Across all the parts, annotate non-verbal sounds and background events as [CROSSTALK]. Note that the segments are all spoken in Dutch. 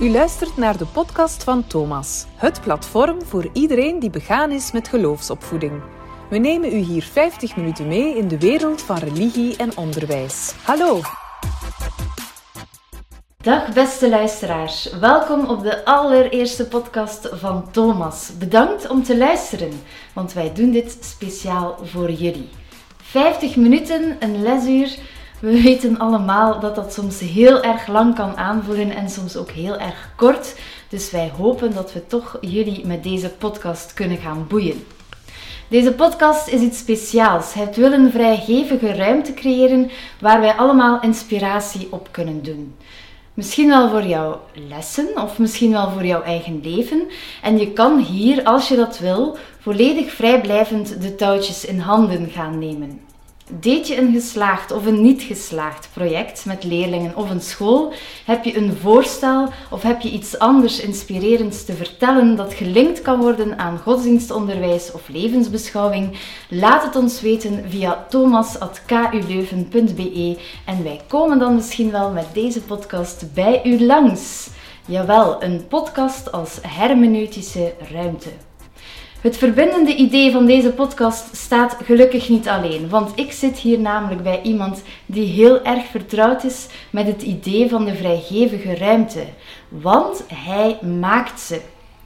U luistert naar de podcast van Thomas, het platform voor iedereen die begaan is met geloofsopvoeding. We nemen u hier 50 minuten mee in de wereld van religie en onderwijs. Hallo! Dag beste luisteraars, welkom op de allereerste podcast van Thomas. Bedankt om te luisteren, want wij doen dit speciaal voor jullie. 50 minuten, een lesuur. We weten allemaal dat dat soms heel erg lang kan aanvoelen en soms ook heel erg kort. Dus wij hopen dat we toch jullie met deze podcast kunnen gaan boeien. Deze podcast is iets speciaals. Het wil een vrijgevige ruimte creëren waar wij allemaal inspiratie op kunnen doen. Misschien wel voor jouw lessen of misschien wel voor jouw eigen leven. En je kan hier, als je dat wil, volledig vrijblijvend de touwtjes in handen gaan nemen. Deed je een geslaagd of een niet geslaagd project met leerlingen of een school? Heb je een voorstel of heb je iets anders inspirerends te vertellen dat gelinkt kan worden aan godsdienstonderwijs of levensbeschouwing? Laat het ons weten via thomas.kuleuven.be en wij komen dan misschien wel met deze podcast bij u langs. Jawel, een podcast als hermeneutische ruimte. Het verbindende idee van deze podcast staat gelukkig niet alleen, want ik zit hier namelijk bij iemand die heel erg vertrouwd is met het idee van de vrijgevige ruimte, want hij maakt ze.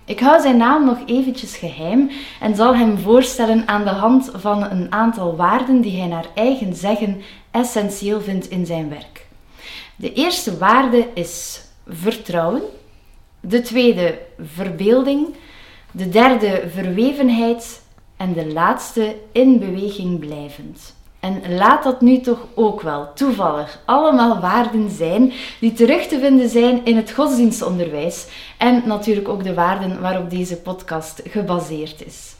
Ik hou zijn naam nog eventjes geheim en zal hem voorstellen aan de hand van een aantal waarden die hij naar eigen zeggen essentieel vindt in zijn werk. De eerste waarde is vertrouwen, de tweede verbeelding, de derde verwevenheid en de laatste in beweging blijvend. En laat dat nu toch ook wel toevallig allemaal waarden zijn die terug te vinden zijn in het godsdienstonderwijs en natuurlijk ook de waarden waarop deze podcast gebaseerd is.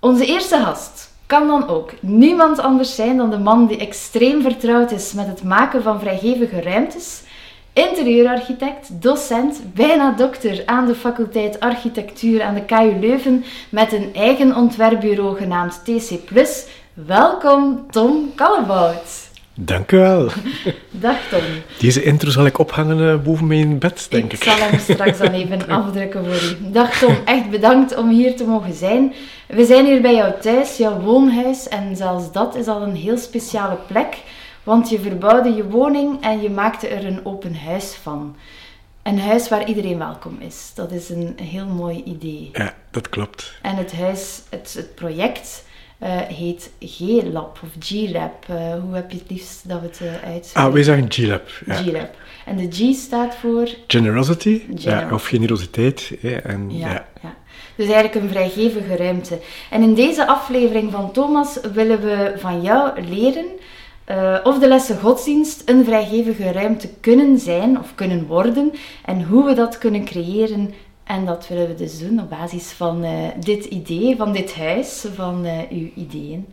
Onze eerste gast kan dan ook niemand anders zijn dan de man die extreem vertrouwd is met het maken van vrijgevige ruimtes interieurarchitect, docent, bijna dokter aan de faculteit architectuur aan de KU Leuven met een eigen ontwerpbureau genaamd TC+. Welkom Tom Kallebout. Dank u wel. [LAUGHS] Dag Tom. Deze intro zal ik ophangen eh, boven mijn bed, denk ik. Ik zal hem straks dan even [LAUGHS] afdrukken voor u. Dag Tom, echt bedankt om hier te mogen zijn. We zijn hier bij jou thuis, jouw woonhuis, en zelfs dat is al een heel speciale plek. Want je verbouwde je woning en je maakte er een open huis van. Een huis waar iedereen welkom is. Dat is een heel mooi idee. Ja, dat klopt. En het huis, het, het project uh, heet G-Lab of G-Lab. Uh, hoe heb je het liefst dat we het uh, uitspreken? Ah, wij zeggen G-Lab. Ja. G-Lab. En de G staat voor? Generosity, ja, of generositeit. Ja, en, ja, ja. ja. Dus eigenlijk een vrijgevige ruimte. En in deze aflevering van Thomas willen we van jou leren uh, of de lessen godsdienst een vrijgevige ruimte kunnen zijn of kunnen worden en hoe we dat kunnen creëren. En dat willen we dus doen op basis van uh, dit idee, van dit huis, van uh, uw ideeën.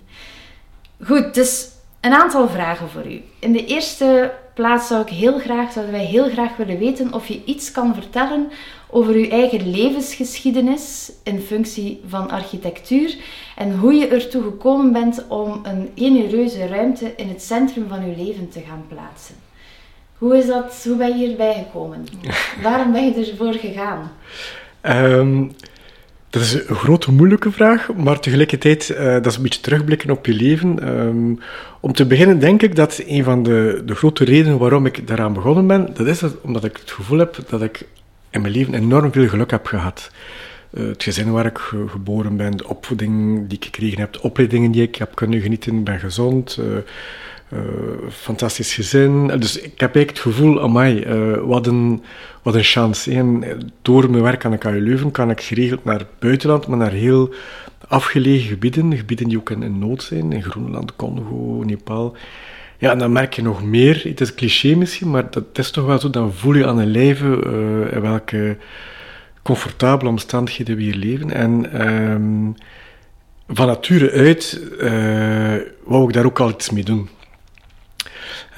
Goed, dus een aantal vragen voor u. In de eerste plaats zou ik heel graag, zouden wij heel graag willen weten of je iets kan vertellen over uw eigen levensgeschiedenis in functie van architectuur en hoe je ertoe gekomen bent om een genereuze ruimte in het centrum van uw leven te gaan plaatsen. Hoe, is dat, hoe ben je hierbij gekomen? [LAUGHS] Waarom ben je ervoor gegaan? Um, dat is een grote, moeilijke vraag, maar tegelijkertijd, uh, dat is een beetje terugblikken op je leven. Um, om te beginnen denk ik dat een van de, de grote redenen waarom ik daaraan begonnen ben, dat is dat, omdat ik het gevoel heb dat ik in mijn leven enorm veel geluk heb gehad. Uh, het gezin waar ik geboren ben, de opvoeding die ik gekregen heb, de opleidingen die ik heb kunnen genieten, ben gezond, uh, fantastisch gezin. Dus ik heb eigenlijk het gevoel, amai, wat, een, wat een chance. En door mijn werk aan de KU Leuven kan ik geregeld naar het buitenland, maar naar heel afgelegen gebieden, gebieden die ook in nood zijn, in Groenland, Congo, Nepal. Ja, en dan merk je nog meer, het is cliché misschien, maar dat is toch wel zo, dan voel je aan een lijve uh, in welke comfortabele omstandigheden we hier leven. En um, van nature uit uh, wou ik daar ook al iets mee doen.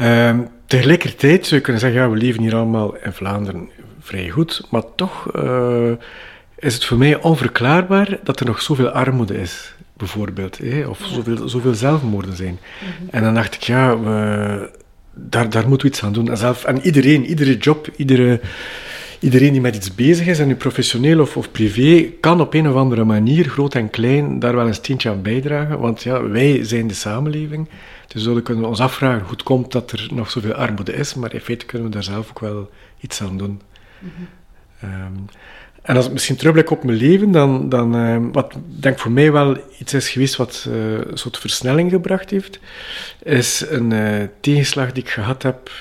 Um, tegelijkertijd zou je kunnen zeggen, ja, we leven hier allemaal in Vlaanderen vrij goed, maar toch uh, is het voor mij onverklaarbaar dat er nog zoveel armoede is bijvoorbeeld. Hè? Of ja. zoveel, zoveel zelfmoorden zijn. Mm -hmm. En dan dacht ik, ja, we, daar, daar moeten we iets aan doen. En, zelf, en iedereen, iedere job, iedere, iedereen die met iets bezig is, en nu professioneel of, of privé, kan op een of andere manier, groot en klein, daar wel een steentje aan bijdragen. Want ja, wij zijn de samenleving. Dus we kunnen we ons afvragen hoe het komt dat er nog zoveel armoede is, maar in feite kunnen we daar zelf ook wel iets aan doen. Mm en als ik misschien terugblik op mijn leven, dan, dan uh, wat denk voor mij wel iets is geweest wat een soort versnelling gebracht heeft, is een uh, tegenslag die ik gehad heb,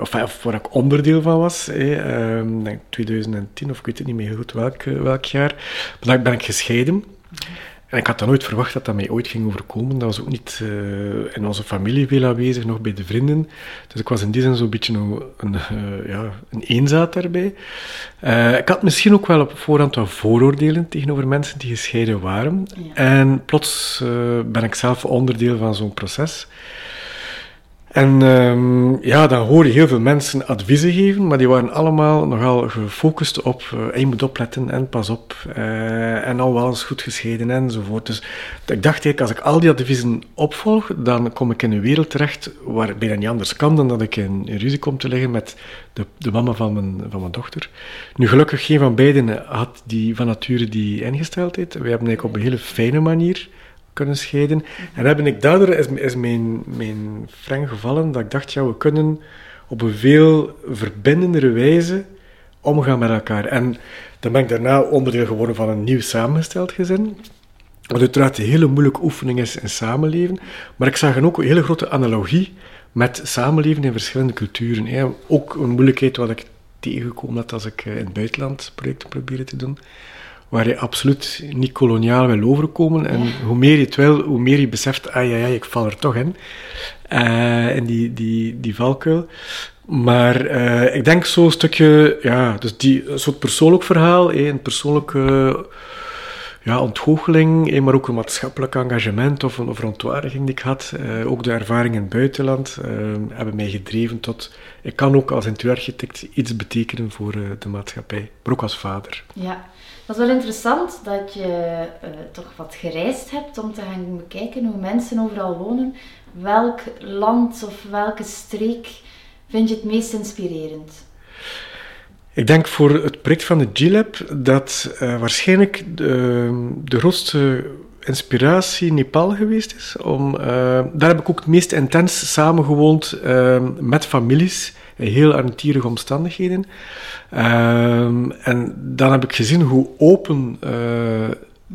of, of, waar ik onderdeel van was, eh, denk 2010 of ik weet het niet meer goed welk, welk jaar, maar dan ben ik gescheiden. En ik had dan nooit verwacht dat dat mij ooit ging overkomen. Dat was ook niet uh, in onze familie veel aanwezig, nog bij de vrienden. Dus ik was in die zin zo'n beetje een, een, uh, ja, een eenzaad daarbij. Uh, ik had misschien ook wel op voorhand wat vooroordelen tegenover mensen die gescheiden waren. Ja. En plots ben ik zelf onderdeel van zo'n proces. En um, ja, dan hoor je heel veel mensen adviezen geven, maar die waren allemaal nogal gefocust op uh, je moet opletten en pas op uh, en al wel eens goed gescheiden enzovoort. Dus ik dacht eigenlijk, als ik al die adviezen opvolg, dan kom ik in een wereld terecht waarbij dat niet anders kan dan dat ik in, in ruzie kom te liggen met de, de mama van mijn, van mijn dochter. Nu, gelukkig geen van beiden had die van nature die ingesteldheid. We hebben eigenlijk op een hele fijne manier kunnen scheiden. En heb ik daardoor is, is mijn, mijn freng gevallen dat ik dacht, ja, we kunnen op een veel verbindendere wijze omgaan met elkaar. En dan ben ik daarna onderdeel geworden van een nieuw samengesteld gezin. Wat uiteraard een hele moeilijke oefening is in samenleven. Maar ik zag ook een hele grote analogie met samenleven in verschillende culturen. Ook een moeilijkheid wat ik tegengekomen had als ik in het buitenland projecten probeerde te doen waar je absoluut niet koloniaal wil overkomen. En hoe meer je het wil, hoe meer je beseft, ah ja, ja, ik val er toch in. Uh, in die, die, die valkuil. Maar uh, ik denk zo'n stukje, ja, dus die, een soort persoonlijk verhaal, eh, een persoonlijke ja, ontgoocheling, maar ook een maatschappelijk engagement of een, verontwaardiging die ik had. Uh, ook de ervaring in het buitenland uh, hebben mij gedreven tot... Ik kan ook als interieurarchitect iets betekenen voor uh, de maatschappij, maar ook als vader. Ja, dat is wel interessant dat je uh, toch wat gereisd hebt om te gaan bekijken hoe mensen overal wonen. Welk land of welke streek vind je het meest inspirerend? Ik denk voor het project van de G-Lab dat uh, waarschijnlijk de, de grootste inspiratie Nepal geweest is. Om, uh, daar heb ik ook het meest intens samengewoond uh, met families heel armetierige omstandigheden. Um, en dan heb ik gezien hoe open, uh,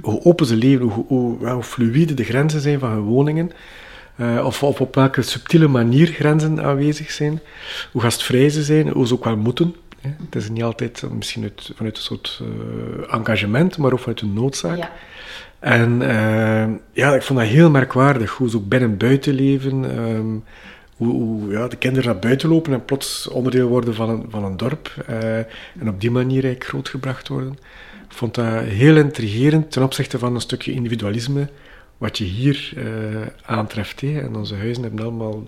hoe open ze leven, hoe, hoe, hoe, fluïde de grenzen zijn van hun woningen. Uh, of, of, op welke subtiele manier grenzen aanwezig zijn. Hoe gastvrij ze zijn, hoe ze ook wel moeten. Hè. Het is niet altijd misschien uit, vanuit een soort uh, engagement, maar ook vanuit een noodzaak. Ja. En ja, ik vond dat heel merkwaardig, hoe ze ook binnen en buiten leven. Um, hoe, ja, de kinderen naar buiten lopen en plots onderdeel worden van een, van een dorp. Uh, en op die manier eigenlijk grootgebracht worden. Ik vond dat heel intrigerend ten opzichte van een stukje individualisme wat je hier uh, aantreft. En onze huizen hebben allemaal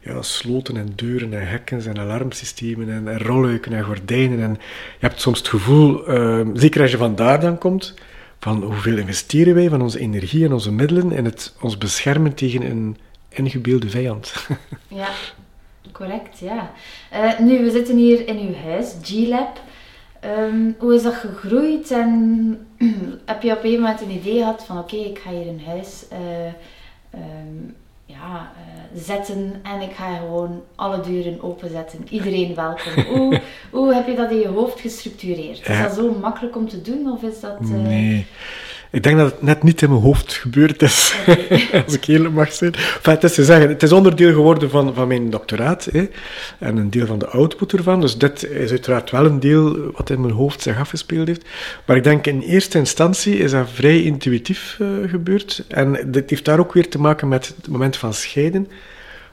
ja, sloten en deuren en hekken en alarmsystemen en, en rolluiken en gordijnen. En je hebt soms het gevoel, uh, zeker als je vandaar dan komt, van hoeveel investeren wij van onze energie en onze middelen in het ons beschermen tegen een ingebeelde vijand. [LAUGHS] ja, correct, ja. Uh, nu, we zitten hier in uw huis, G-Lab. Um, hoe is dat gegroeid en [CLEARS THROAT] heb je op een moment een idee gehad van oké, okay, ik ga hier een huis uh, um, ja, uh, zetten en ik ga gewoon alle deuren openzetten. Iedereen welkom. [LAUGHS] hoe, hoe heb je dat in je hoofd gestructureerd? Is dat zo makkelijk om te doen of is dat... Nee. Ik denk dat het net niet in mijn hoofd gebeurd is, [LAUGHS] als ik eerlijk mag zijn. Het is te zeggen, het is onderdeel geworden van, van mijn doctoraat hè, en een deel van de output ervan. Dus dit is uiteraard wel een deel wat in mijn hoofd zich afgespeeld heeft. Maar ik denk in eerste instantie is dat vrij intuïtief uh, gebeurd. En dit heeft daar ook weer te maken met het moment van scheiden.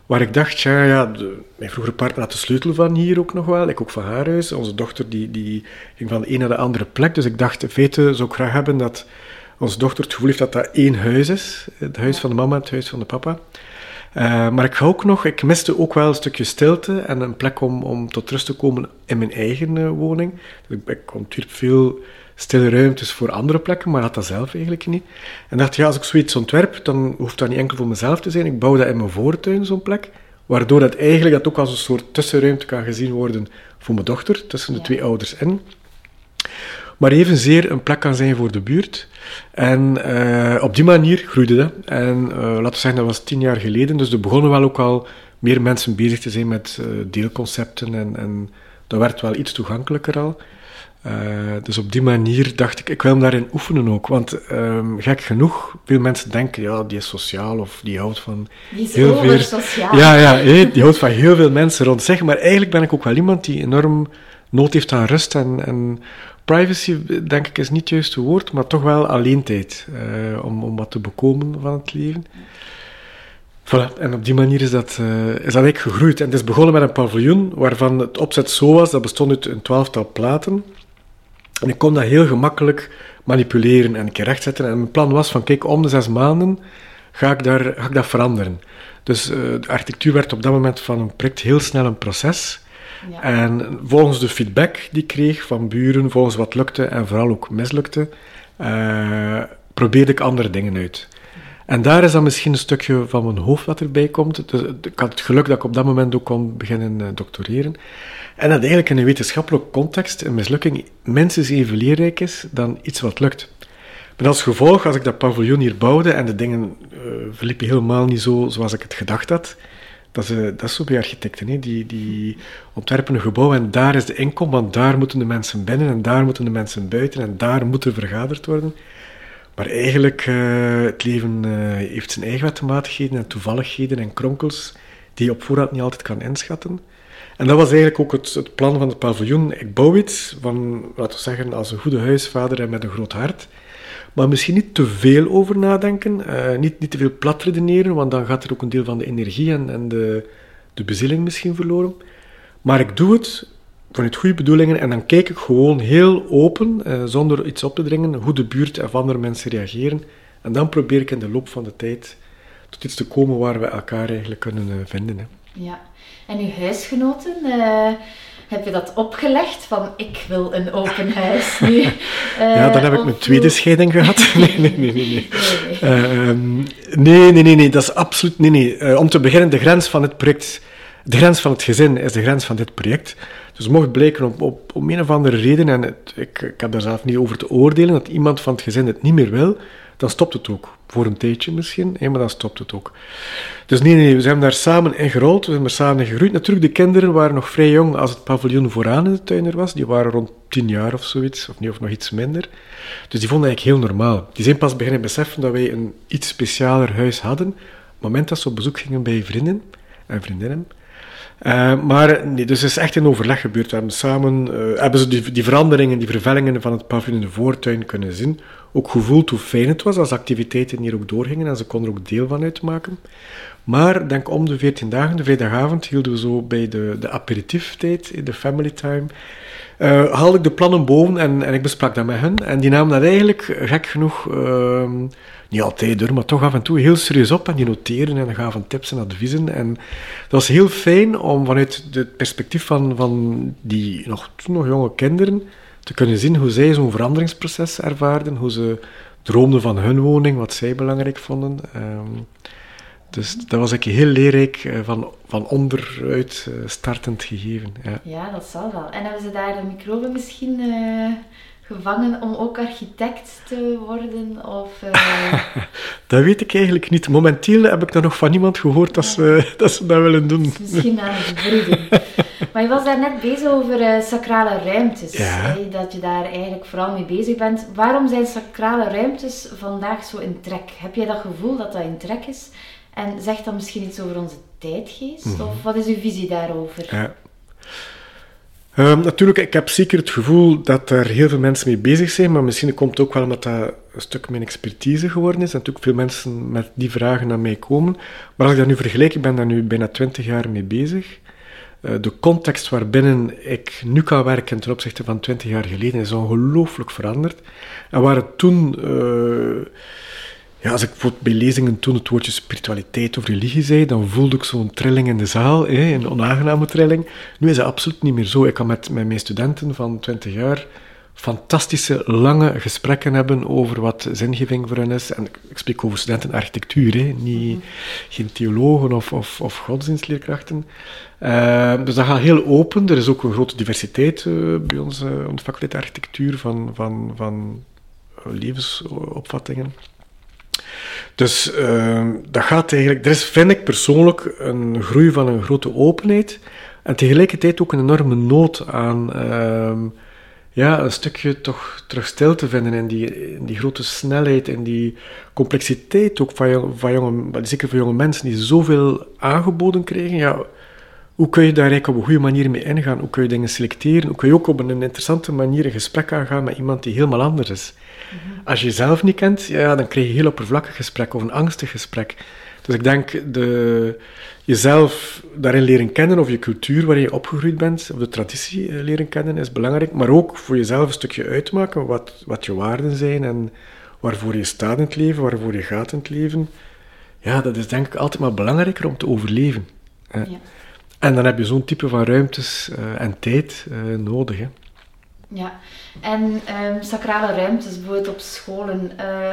Waar ik dacht, ja, ja de, mijn vroegere partner had de sleutel van hier ook nog wel. Ik ook van haar huis. Onze dochter die, die ging van de een naar de andere plek. Dus ik dacht, in feite zou graag hebben dat onze dochter het gevoel heeft dat dat één huis is. Het huis van de mama, het huis van de papa. Uh, maar ik ga ook nog, ik miste ook wel een stukje stilte en een plek om, om tot rust te komen in mijn eigen uh, woning. Dus ik, ik ontwierp veel stille ruimtes voor andere plekken, maar had dat zelf eigenlijk niet. En dacht, ja, als ik zoiets ontwerp, dan hoeft dat niet enkel voor mezelf te zijn. Ik bouw dat in mijn voortuin, zo'n plek. Waardoor dat eigenlijk dat ook als een soort tussenruimte kan gezien worden voor mijn dochter, tussen de twee ouders in. Maar evenzeer een plek kan zijn voor de buurt. En uh, op die manier groeide dat. En uh, laten we zeggen, dat was tien jaar geleden. Dus er begonnen wel ook al meer mensen bezig te zijn met uh, deelconcepten. En, en dat werd wel iets toegankelijker al. dus op die manier dacht ik, ik wil hem daarin oefenen ook. Want um, gek genoeg, veel mensen denken, ja, die is sociaal of die houdt van die is heel veel... sociaal. Ja, ja, die houdt van heel veel mensen rond zich. Maar eigenlijk ben ik ook wel iemand die enorm nood heeft aan rust en, en privacy, denk ik, is niet het juiste woord, maar toch wel alleen tijd uh, om, om wat te bekomen van het leven. Voilà. En op die manier is dat, uh, is dat eigenlijk gegroeid. En het is begonnen met een paviljoen waarvan het opzet zo was, dat bestond uit een twaalftal platen. En ik kon dat heel gemakkelijk manipuleren en een keer rechtzetten. En mijn plan was van, kijk, om de zes maanden ga ik, daar, ga ik dat veranderen. Dus uh, de architectuur werd op dat moment van een project heel snel een proces. En volgens de feedback die ik kreeg van buren, volgens wat lukte en vooral ook mislukte, uh, probeerde ik andere dingen uit. En daar is dan misschien een stukje van mijn hoofd wat erbij komt. Dus, ik had het geluk dat ik op dat moment ook kon beginnen uh, doctoreren. En dat eigenlijk in een wetenschappelijk context een mislukking minstens even leerrijk is dan iets wat lukt. Met als gevolg, als ik dat paviljoen hier bouwde en de dingen uh, verliepen helemaal niet zo zoals ik het gedacht had, dat is, eh, dat is zo bij architecten. Hè. Die, die ontwerpen een gebouw en daar is de inkom, want daar moeten de mensen binnen en daar moeten de mensen buiten en daar moet er vergaderd worden. Maar eigenlijk, uh, het leven uh, heeft zijn eigen wetmatigheden en toevalligheden en kronkels die je op voorhand niet altijd kan inschatten. En dat was eigenlijk ook het, het plan van het paviljoen. Ik bouw iets van, laten we zeggen, als een goede huisvader en met een groot hart. Maar misschien niet te veel over nadenken, uh, niet, niet te veel plat redeneren, want dan gaat er ook een deel van de energie en, en de, de bezieling misschien verloren. Maar ik doe het vanuit goede bedoelingen en dan kijk ik gewoon heel open, uh, zonder iets op te dringen, hoe de buurt of andere mensen reageren. En dan probeer ik in de loop van de tijd tot iets te komen waar we elkaar eigenlijk kunnen uh, vinden. Hè. Ja, en uw huisgenoten heb je dat opgelegd van ik wil een open huis nu? Uh, [LAUGHS] ja, dan heb ik mijn tweede scheiding gehad. [LAUGHS] nee, nee, nee, nee. Nee. Uh, nee, nee, nee, nee, dat is absoluut... Nee, nee. Uh, om te beginnen, de grens van het project... De grens van het gezin is de grens van dit project. Dus mocht blijken op, op, om een of andere reden, en het, ik, ik heb daar zelf niet over te oordelen, dat iemand van het gezin het niet meer wil, dan stopt het ook. Voor een tijdje misschien, maar dan stopt het ook. Dus nee, nee, we zijn daar samen in gerold, we zijn er samen in. Natuurlijk, de kinderen waren nog vrij jong als het paviljoen vooraan in de tuin er was. Die waren rond tien jaar of zoiets, of, niet, of nog iets minder. Dus die vonden eigenlijk heel normaal. Die zijn pas beginnen beseffen dat wij een iets specialer huis hadden. Op het moment dat ze op bezoek gingen bij vrienden en vriendinnen. Uh, maar nee, dus het is echt in overleg gebeurd. We hebben samen, uh, hebben ze die, die, veranderingen, die vervellingen van het paviljoen in de voortuin kunnen zien. Ook gevoeld hoe fijn het was als activiteiten hier ook doorgingen en ze konden er ook deel van uitmaken. Maar denk om de 14 dagen, de vrijdagavond, hielden we zo bij de, de aperitieftijd, de family time, uh, haalde ik de plannen boven en, en ik besprak dat met hen. En die namen dat eigenlijk, gek genoeg, uh, niet altijd hoor, maar toch af en toe heel serieus op. En die noteren en gaven tips en adviezen. En dat was heel fijn om vanuit het perspectief van, van die nog, toen nog jonge kinderen te kunnen zien hoe zij zo'n veranderingsproces ervaarden, hoe ze droomden van hun woning, wat zij belangrijk vonden. Um, dus dat was ik heel leerrijk eh, van, van onderuit eh, startend gegeven. Ja. ja, dat zal wel. En hebben ze daar de microben misschien uh, gevangen om ook architect te worden? Of, [LAUGHS] dat weet ik eigenlijk niet. Momenteel heb ik daar nog van niemand gehoord dat, ze, dat ze dat willen doen. Misschien aan het broeden. maar je was daar net bezig over sacrale ruimtes. Ja. Dat je daar eigenlijk vooral mee bezig bent. Waarom zijn sacrale ruimtes vandaag zo in trek? Heb jij dat gevoel dat dat in trek is? En zegt dat misschien iets over onze tijdgeest? Mhm. Of wat is uw visie daarover? Ja. Um, natuurlijk, ik heb zeker het gevoel dat er heel veel mensen mee bezig zijn, maar misschien komt het ook wel omdat dat een stuk mijn expertise geworden is. En natuurlijk veel mensen met die vragen naar mij komen. Maar als ik dat nu vergelijk, ik ben daar nu bijna twintig jaar mee bezig. Uh, de context waarbinnen ik nu kan werken ten opzichte van twintig jaar geleden is ongelooflijk veranderd. En waar het toen... Uh, ja, als ik bij lezingen toen het woordje spiritualiteit of religie zei, dan voelde ik zo'n trilling in de zaal, hè, een onaangename trilling. Nu is dat absoluut niet meer zo. Ik kan met, met mijn studenten van 20 jaar fantastische, lange gesprekken hebben over wat zingeving voor hen is. En ik spreek over studenten architectuur, hè, niet, mhm. geen theologen of, of, of godsdienstleerkrachten. Uh, dus dat gaat heel open. Er is ook een grote diversiteit uh, bij ons uh, de faculteit architectuur van, van, van levensopvattingen. Dus dat gaat eigenlijk... Er is, vind ik persoonlijk, een groei van een grote openheid en tegelijkertijd ook een enorme nood aan ehm, ja, een stukje toch terug stil te vinden in die, die grote snelheid en die complexiteit ook van, van jonge, zeker voor jonge mensen die zoveel aangeboden krijgen. Ja, hoe kun je daar eigenlijk op een goede manier mee ingaan? Hoe kun je dingen selecteren? Hoe kun je ook op een interessante manier een gesprek aangaan met iemand die helemaal anders is? Als je jezelf niet kent, ja, dan krijg je een heel oppervlakkig gesprek of een angstig gesprek. Dus ik denk de, jezelf daarin leren kennen, of je cultuur waarin je opgegroeid bent, of de traditie eh, leren kennen, is belangrijk. Maar ook voor jezelf een stukje uitmaken wat, wat je waarden zijn en waarvoor je staat in het leven, waarvoor je gaat in het leven. Ja, dat is denk ik altijd maar belangrijker om te overleven. Ja. En dan heb je zo'n type van ruimtes uh, en tijd uh, nodig. Hè. Ja, en um, sacrale ruimtes, bijvoorbeeld op scholen. Uh,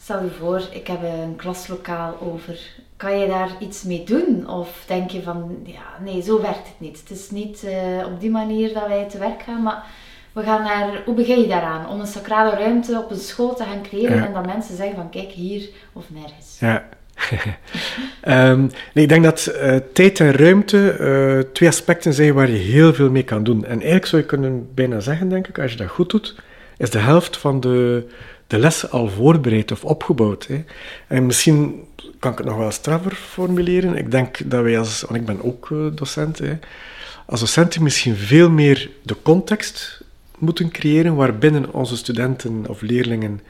stel je voor, ik heb een klaslokaal over kan je daar iets mee doen? Of denk je van, ja, nee, zo werkt het niet. Het is niet uh, op die manier dat wij te werk gaan, maar we gaan naar, hoe begin je daaraan? Om een sacrale ruimte op een school te gaan creëren en dat mensen zeggen van, kijk, hier of nergens. Ja. Um, [LAUGHS] nee, ik denk dat uh, tijd en ruimte uh, twee aspecten zijn waar je heel veel mee kan doen. En eigenlijk zou je kunnen bijna zeggen, denk ik, als je dat goed doet, is de helft van de, de les al voorbereid of opgebouwd. Hè. En misschien kan ik het nog wel straffer formuleren. Ik denk dat wij als, want ik ben ook uh, docent, hè, als docenten misschien veel meer de context moeten creëren waarbinnen onze studenten of leerlingen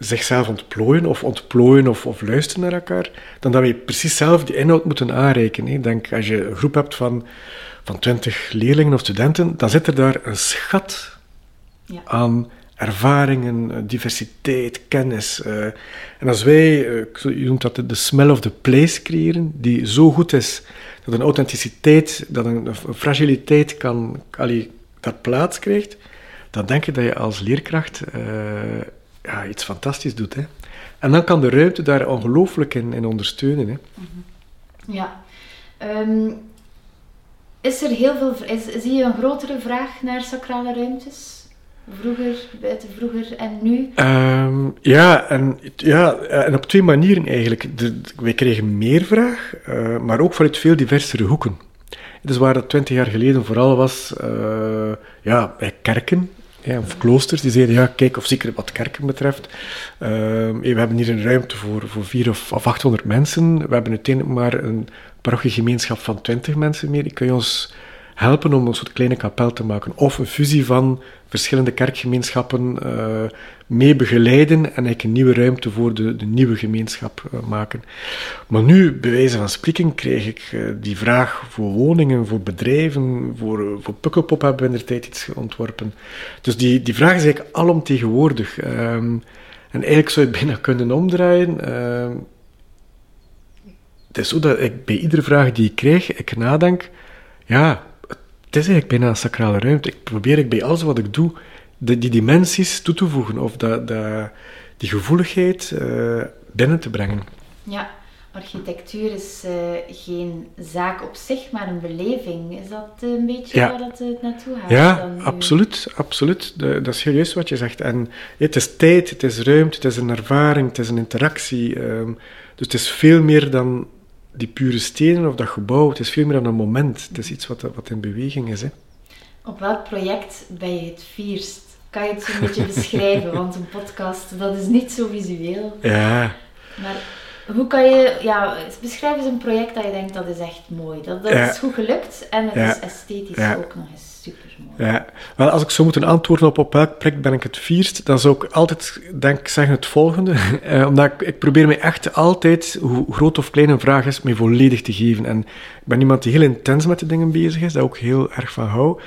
zichzelf ontplooien of ontplooien of, of luisteren naar elkaar, dan dat wij precies zelf die inhoud moeten aanreiken. Ik denk, als je een groep hebt van, van 20 leerlingen of studenten, dan zit er daar een schat ja. aan ervaringen, eh, diversiteit, kennis. Uh, en als wij, uh, je noemt dat de smell of the place creëren, die zo goed is dat een authenticiteit, dat een, een fragiliteit kan, allee, dat plaats krijgt, dan denk ik dat je als leerkracht uh, ja, iets fantastisch doet. Hè. En dan kan de ruimte daar ongelooflijk in, in ondersteunen. Hè. Mhm. Ja. Um, is er heel veel, is, zie je een grotere vraag naar sacrale ruimtes? Vroeger, buiten vroeger en nu? Um, ja, en, ja, en op twee manieren eigenlijk. De, wij kregen meer vraag, uh, maar ook vanuit veel diversere hoeken. Dus waar dat twintig jaar geleden vooral was, uh, ja, bij kerken, ja, of kloosters, die zeiden, ja, kijk, of zeker wat kerken betreft, uh, we hebben hier een ruimte voor, voor vier of, of 800 mensen. We hebben uiteindelijk maar een parochiegemeenschap van 20 mensen meer. Kun je ons helpen om een soort kleine kapel te maken? Of een fusie van verschillende kerkgemeenschappen uh, mee begeleiden en eigenlijk een nieuwe ruimte voor de, de nieuwe gemeenschap uh, maken. Maar nu, bij wijze van spreken, krijg ik uh, die vraag voor woningen, voor bedrijven, voor, voor Pukkelpop hebben we in de tijd iets ontworpen. Dus die, die vraag is eigenlijk alomtegenwoordig. Um, en eigenlijk zou je het bijna kunnen omdraaien. Uh, het is zo dat ik bij iedere vraag die ik krijg, ik nadenk, ja, het is eigenlijk bijna een sacrale ruimte. Ik probeer ik bij alles wat ik doe, de, die dimensies toe te voegen of dat, dat, die gevoeligheid uh, binnen te brengen. Ja, architectuur is uh, geen zaak op zich, maar een beleving. Is dat een beetje ja. waar dat het naartoe gaat? Ja, absoluut. absoluut. De, dat is juist wat je zegt. En het is tijd, het is ruimte, het is een ervaring, het is een interactie. Um, dus het is veel meer dan die pure stenen of dat gebouw, het is veel meer dan een moment. Het is iets wat, wat in beweging is. Hè. Op welk project ben je het vierst? Kan je het zo een beetje [LAUGHS] beschrijven? Want een podcast, dat is niet zo visueel. Ja. Maar hoe kan je, ja, beschrijf eens een project dat je denkt dat is echt mooi. Dat, dat is goed gelukt en het is esthetisch ook nog eens super mooi. Ja, wel, als ik zou moeten antwoorden op op welk project ben ik het vierst, dan zou ik altijd denk zeggen het volgende. [LAUGHS] eh, omdat ik, ik probeer me echt altijd, hoe groot of klein een vraag is, me volledig te geven. En ik ben iemand die heel intens met de dingen bezig is, daar ook heel erg van hou.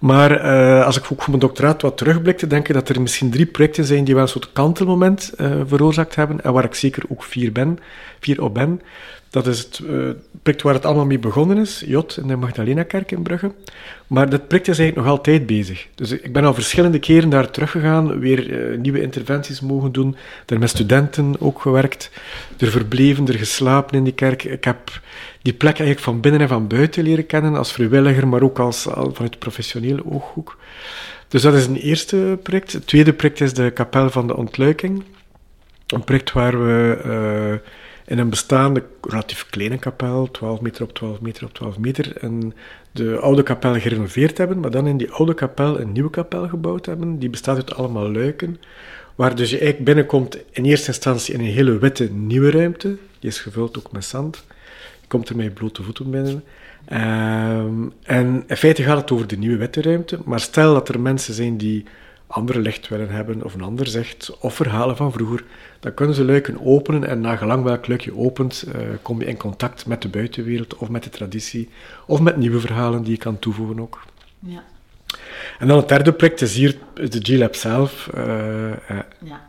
Maar uh, als ik ook voor mijn doctoraat wat terugblikte, denk ik dat er misschien drie projecten zijn die wel een soort kantelmoment uh, veroorzaakt hebben en waar ik zeker ook vier ben, vier op ben. Dat is het uh, project waar het allemaal mee begonnen is, Jot in de Magdalena-kerk in Brugge. Maar dat project is eigenlijk nog altijd bezig. Dus ik ben al verschillende keren daar teruggegaan, weer uh, nieuwe interventies mogen doen, daar met studenten ook gewerkt, er verbleven, er geslapen in die kerk. Ik heb die plek eigenlijk van binnen en van buiten leren kennen, als vrijwilliger, maar ook als, al vanuit professionele ooghoek. Dus dat is een eerste project. Het tweede project is de Kapel van de Ontluiking. Een project waar we uh, in een bestaande, relatief kleine kapel, 12 meter op 12 meter op 12 meter, en de oude kapel gerenoveerd hebben, maar dan in die oude kapel een nieuwe kapel gebouwd hebben. Die bestaat uit allemaal luiken, waar dus je eigenlijk binnenkomt in eerste instantie in een hele witte nieuwe ruimte. Die is gevuld ook met zand. Je komt er met blote voeten binnen. Um, en in feite gaat het over de nieuwe witte ruimte, maar stel dat er mensen zijn die andere licht willen hebben, of een ander zegt, of verhalen van vroeger, dan kunnen ze luiken openen en na gelang welk luik je opent, uh, kom je in contact met de buitenwereld of met de traditie, of met nieuwe verhalen die je kan toevoegen ook. Ja. En dan het derde project is hier de G-Lab zelf. Uh, uh, ja.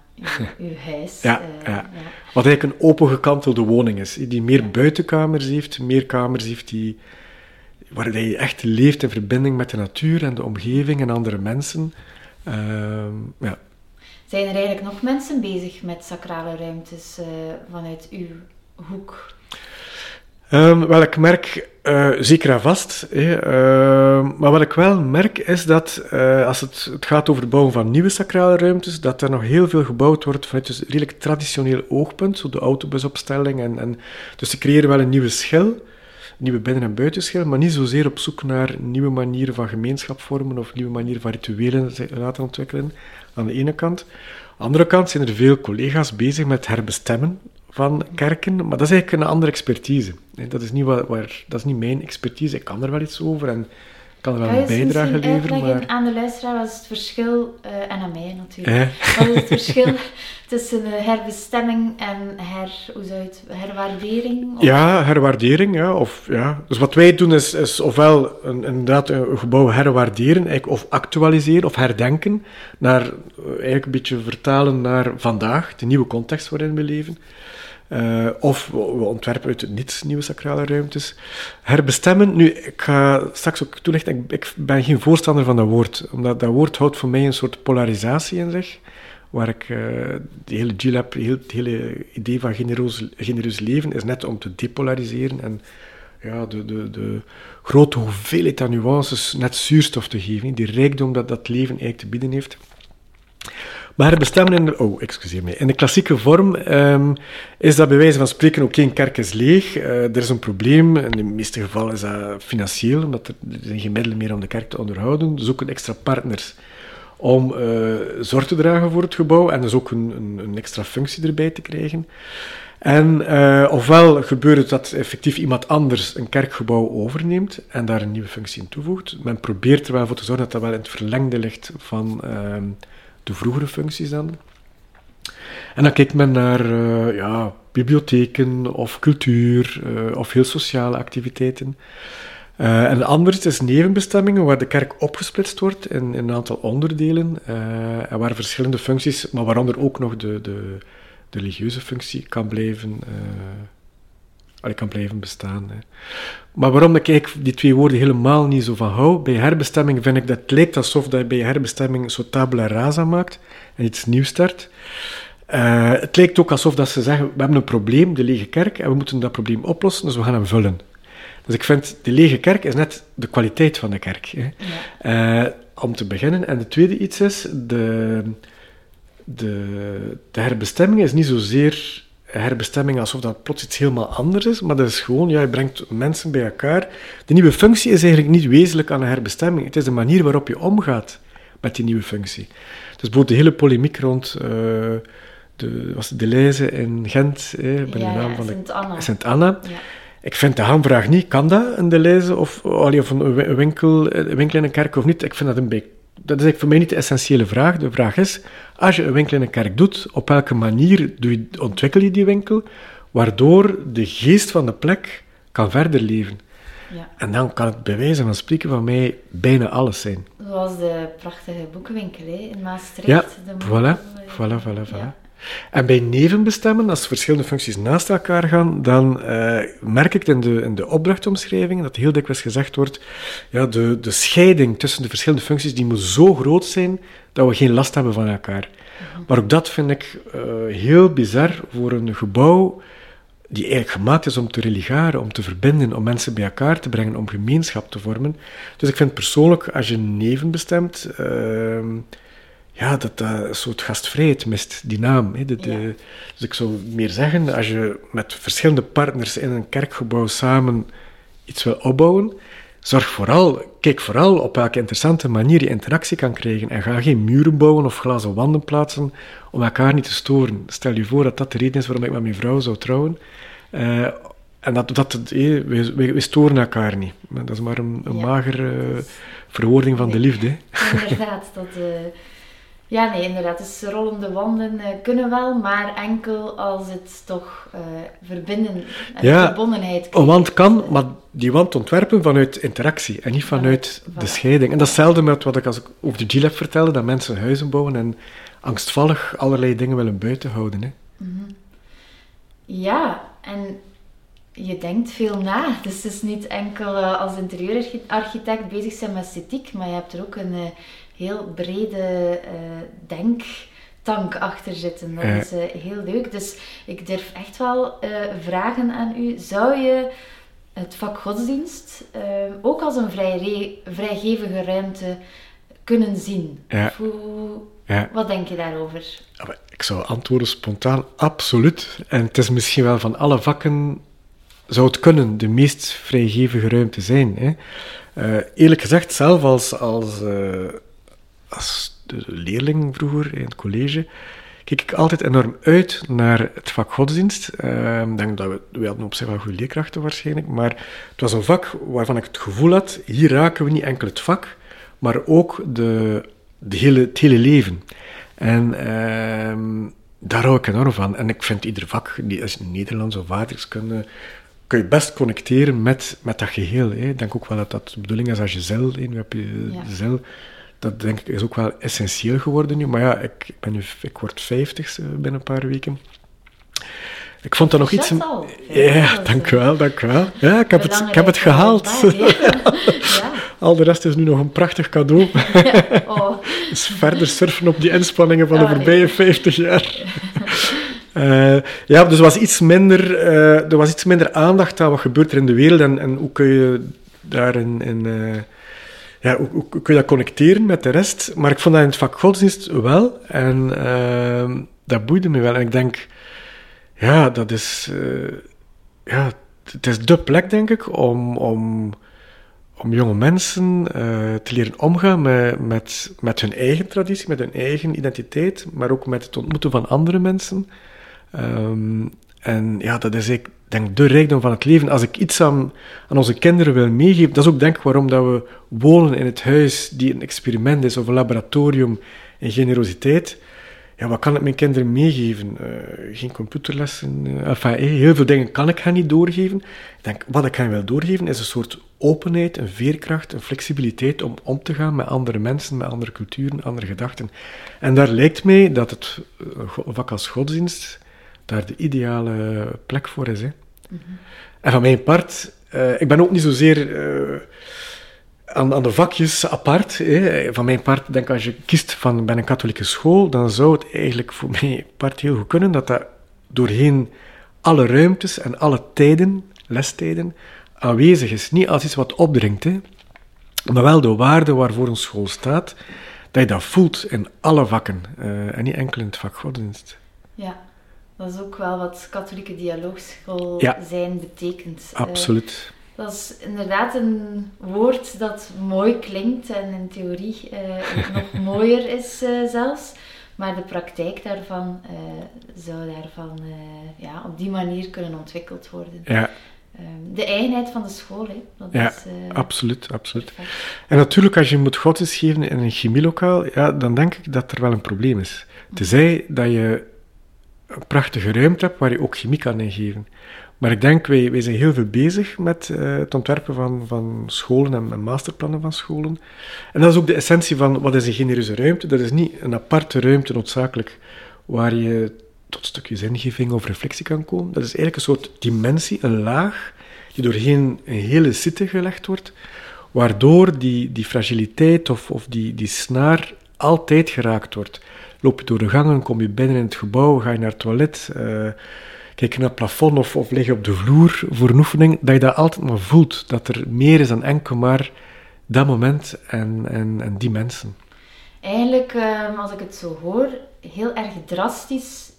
Uw huis. [LAUGHS] Ja, ja. ja, Wat eigenlijk een opengekantelde woning is, die meer buitenkamers heeft, meer kamers heeft die, waar je echt leeft in verbinding met de natuur en de omgeving en andere mensen. Ehm, ja. Zijn er eigenlijk nog mensen bezig met sacrale ruimtes uh, vanuit uw hoek? Um, wel, ik merk uh, zeker en vast. Uh, maar wat ik wel merk is dat uh, als het, het, gaat over het bouwen van nieuwe sacrale ruimtes, dat er nog heel veel gebouwd wordt vanuit een redelijk traditioneel oogpunt, zo de autobusopstelling. En, en, dus ze creëren wel een nieuwe schil nieuwe binnen- en buitenschil, maar niet zozeer op zoek naar nieuwe manieren van gemeenschap vormen of nieuwe manieren van rituelen laten ontwikkelen, aan de ene kant. Aan de andere kant zijn er veel collega's bezig met herbestemmen van kerken, maar dat is eigenlijk een andere expertise. Dat is niet, waar, dat is niet mijn expertise, ik kan er wel iets over en kan er wel een bijdrage leveren. Maar... aan de luisteraar wat is het verschil, uh, en aan mij natuurlijk, eh? wat is het [LAUGHS] verschil tussen herbestemming en her, hoe zou het, herwaardering? Of? Ja, herwaardering. Ja, of, ja. Dus wat wij doen is, is ofwel een, inderdaad een gebouw herwaarderen, of actualiseren of herdenken, naar, eh, eigenlijk een beetje vertalen naar vandaag, de nieuwe context waarin we leven. Uh, of we, ontwerpen uit het nieuwe sacrale ruimtes. Herbestemmen, nu, ik ga straks ook toelichten, ik, ik, ben geen voorstander van dat woord, omdat dat woord houdt voor mij een soort polarisatie in zich, waar ik, uh, die hele G-Lab, het hele idee van genereus leven is net om te depolariseren en ja, de, de, de grote hoeveelheid aan nuances net zuurstof te geven, die rijkdom dat dat leven eigenlijk te bieden heeft. Maar bestemmen in de, oh, excuseer me, in de klassieke vorm um, is dat bij wijze van spreken ook geen kerk is leeg. Uh, er is een probleem. In de meeste gevallen is dat financieel, omdat er, geen middelen meer om de kerk te onderhouden. Dus zoeken extra partners om uh, zorg te dragen voor het gebouw en dus ook een, een, een extra functie erbij te krijgen. En uh, ofwel gebeurt het dat effectief iemand anders een kerkgebouw overneemt en daar een nieuwe functie in toevoegt. Men probeert er wel voor te zorgen dat dat wel in het verlengde ligt van uh, de vroegere functies dan. En dan kijkt men naar uh, ja, bibliotheken of cultuur uh, of heel sociale activiteiten. Uh, en anders is nevenbestemmingen waar de kerk opgesplitst wordt in, in een aantal onderdelen en waar verschillende functies, maar waaronder ook nog de, de, de religieuze functie kan blijven, uh, kan blijven bestaan. Hè. Maar waarom ik die twee woorden helemaal niet zo van hou, bij herbestemming vind ik dat het lijkt alsof dat je bij herbestemming zo tabula rasa maakt en iets nieuws start. Uh, het lijkt ook alsof dat ze zeggen, we hebben een probleem, de lege kerk, en we moeten dat probleem oplossen, dus we gaan hem vullen. Dus ik vind, de lege kerk is net de kwaliteit van de kerk. Hè. Ja. Uh, om te beginnen. En de tweede iets is, de, de, de herbestemming is niet zozeer herbestemming alsof dat plots iets helemaal anders is, maar dat is gewoon, ja, je brengt mensen bij elkaar. De nieuwe functie is eigenlijk niet wezenlijk aan een herbestemming. Het is de manier waarop je omgaat met die nieuwe functie. Dus bijvoorbeeld de hele polemiek rond uh, de, was de Leize in Gent, eh, bij ja, de naam van Sint-Anna. Sint-Anna. Ja. Ik vind de hamvraag niet, kan dat, een de of, of een winkel, een winkel in een kerk of niet? Ik vind dat een beetje dat is voor mij niet de essentiële vraag. De vraag is, als je een winkel in een kerk doet, op welke manier doe je, ontwikkel je die winkel, waardoor de geest van de plek kan verder leven. Ja. En dan kan het bij wijze van spreken van mij bijna alles zijn. Zoals de prachtige boekenwinkel hè, in Maastricht. Ja, de voilà, voilà, voilà, voilà. Ja. En bij nevenbestemmen, als verschillende functies naast elkaar gaan, dan uh, merk ik in de, in de opdrachtomschrijvingen dat heel dikwijls gezegd wordt, ja, de, de scheiding tussen de verschillende functies die moet zo groot zijn dat we geen last hebben van elkaar. Mhm. Maar ook dat vind ik uh, heel bizar voor een gebouw die eigenlijk gemaakt is om te religaren, om te verbinden, om mensen bij elkaar te brengen, om gemeenschap te vormen. Dus ik vind persoonlijk, als je neven bestemt, uh, ja, dat dat een soort gastvrijheid mist, die naam. Hè. De, de, dus ik zou meer zeggen, als je met verschillende partners in een kerkgebouw samen iets wil opbouwen, zorg vooral, kijk vooral op welke interessante manier je interactie kan krijgen. En ga geen muren bouwen of glazen wanden plaatsen om elkaar niet te storen. Stel je voor dat dat de reden is waarom ik met mijn vrouw zou trouwen. Uh, en dat, dat, eh, we, we, storen elkaar niet. Dat is maar een, een ja. magere verwoording van de liefde. Inderdaad, dat... Ja, nee, inderdaad. Dus rollende wanden uh, kunnen wel, maar enkel als het toch uh, verbinden en ja, verbondenheid Een wand kan, maar die wand ontwerpen vanuit interactie en niet vanuit de scheiding. En datzelfde met wat ik als ik over de G-Lab vertelde, dat mensen huizen bouwen en angstvallig allerlei dingen willen buiten houden. Hè. Mm -hmm. Ja, en je denkt veel na. Dus het is niet enkel uh, als interieurarchitect bezig zijn met esthetiek, maar je hebt er ook een heel brede uh, denktank achter zitten. Dat is uh, heel leuk. Dus ik durf echt wel uh, vragen aan u. Zou je het vak godsdienst ook als een vrij vrijgevige ruimte kunnen zien? Ja. Hoe, ja. Wat denk je daarover? Ik zou antwoorden spontaan, absoluut. En het is misschien wel van alle vakken zou het kunnen de meest vrijgevige ruimte zijn. Hè? Uh, eerlijk gezegd, zelf als, als uh, als de leerling vroeger in het college, keek ik altijd enorm uit naar het vak godsdienst. Uh, ik denk dat we, we hadden op zich wel goede leerkrachten waarschijnlijk, maar het was een vak waarvan ik het gevoel had, hier raken we niet enkel het vak, maar ook de, de hele, het hele leven. En uh, daar hou ik enorm van. En ik vind ieder vak, die is Nederlands of waardrijkskunde, kun je best connecteren met, met dat geheel. Hè. Ik denk ook wel dat dat de bedoeling is als je zel, je hebt je ja. Dat denk ik is ook wel essentieel geworden nu. Maar ja, ik, ben nu, ik word 50 eh, binnen een paar weken. Ik vond dat nog iets. Ja, dank u wel, dank u wel. Ja, ik heb, het, ik heb het gehaald. [LAUGHS] ja. Al de rest is nu nog een prachtig cadeau. [LAUGHS] Oh. dus verder surfen op die inspanningen van de voorbije 50 jaar. Uh, ja, dus er was iets minder, uh, er was iets minder aandacht aan wat gebeurt er in de wereld en, en hoe kun je daarin in, uh, ja, hoe, kun je dat connecteren met de rest? Maar ik vond dat in het vak godsdienst wel. En uh, dat boeide me wel. En ik denk, ja, dat is... Uh, ja, het is de plek, denk ik, om, om, om jonge mensen uh, te leren omgaan met, met, met hun eigen traditie, met hun eigen identiteit, maar ook met het ontmoeten van andere mensen. Um, en ja, dat is ik denk de rijkdom van het leven. Als ik iets aan, aan onze kinderen wil meegeven, dat is ook denk ik waarom dat we wonen in het huis die een experiment is of een laboratorium in generositeit. Ja, wat kan ik mijn kinderen meegeven? Uh, geen computerlessen. Uh, enfin, heel veel dingen kan ik hen niet doorgeven. Ik denk, wat ik hen wil doorgeven is een soort openheid, een veerkracht, een flexibiliteit om om te gaan met andere mensen, met andere culturen, andere gedachten. En daar lijkt mij dat het vak als godsdienst daar de ideale plek voor is. Hè. Mhm. En van mijn part, uh, ik ben ook niet zozeer uh, aan, aan de vakjes apart. Hè. Van mijn part, denk als je kiest van bij een katholieke school, dan zou het eigenlijk voor mijn part heel goed kunnen dat dat doorheen alle ruimtes en alle tijden, lestijden, aanwezig is. Niet als iets wat opdringt, hè, maar wel de waarde waarvoor een school staat, dat je dat voelt in alle vakken uh, en niet enkel in het vak godsdienst. Ja. Dat is ook wel wat katholieke dialoogschool zijn betekent. Eh, Absoluut. dat is inderdaad een woord dat mooi klinkt en in theorie uh, [LAUGHS] nog mooier is uh, zelfs. Maar de praktijk daarvan zou daarvan ja, op die manier kunnen ontwikkeld worden. Ja. Ehm, de eigenheid van de school, hè. Dat ja, is, absoluut, absoluut. En natuurlijk, als je moet godsdienst geven in een chemielokaal, ja, dan denk ik dat er wel een probleem is. Tenzij dat je prachtige ruimte hebt waar je ook chemie kan ingeven. Maar ik denk, wij, wij zijn heel veel bezig met uh, het ontwerpen van, van scholen en, en, masterplannen van scholen. En dat is ook de essentie van wat is een genereuze ruimte. Dat is niet een aparte ruimte noodzakelijk waar je tot stukje zingeving of reflectie kan komen. Dat is eigenlijk een soort dimensie, een laag, die doorheen een hele zitten gelegd wordt, waardoor die, die fragiliteit of, of die, die snaar altijd geraakt wordt. Loop je door de gangen, kom je binnen in het gebouw, ga je naar het toilet, uh, kijk je naar het plafond of, of lig je op de vloer voor een oefening, dat je dat altijd maar voelt. Dat er meer is dan enkel maar dat moment en, en, en die mensen. Eigenlijk, ehm, als ik het zo hoor, heel erg drastisch,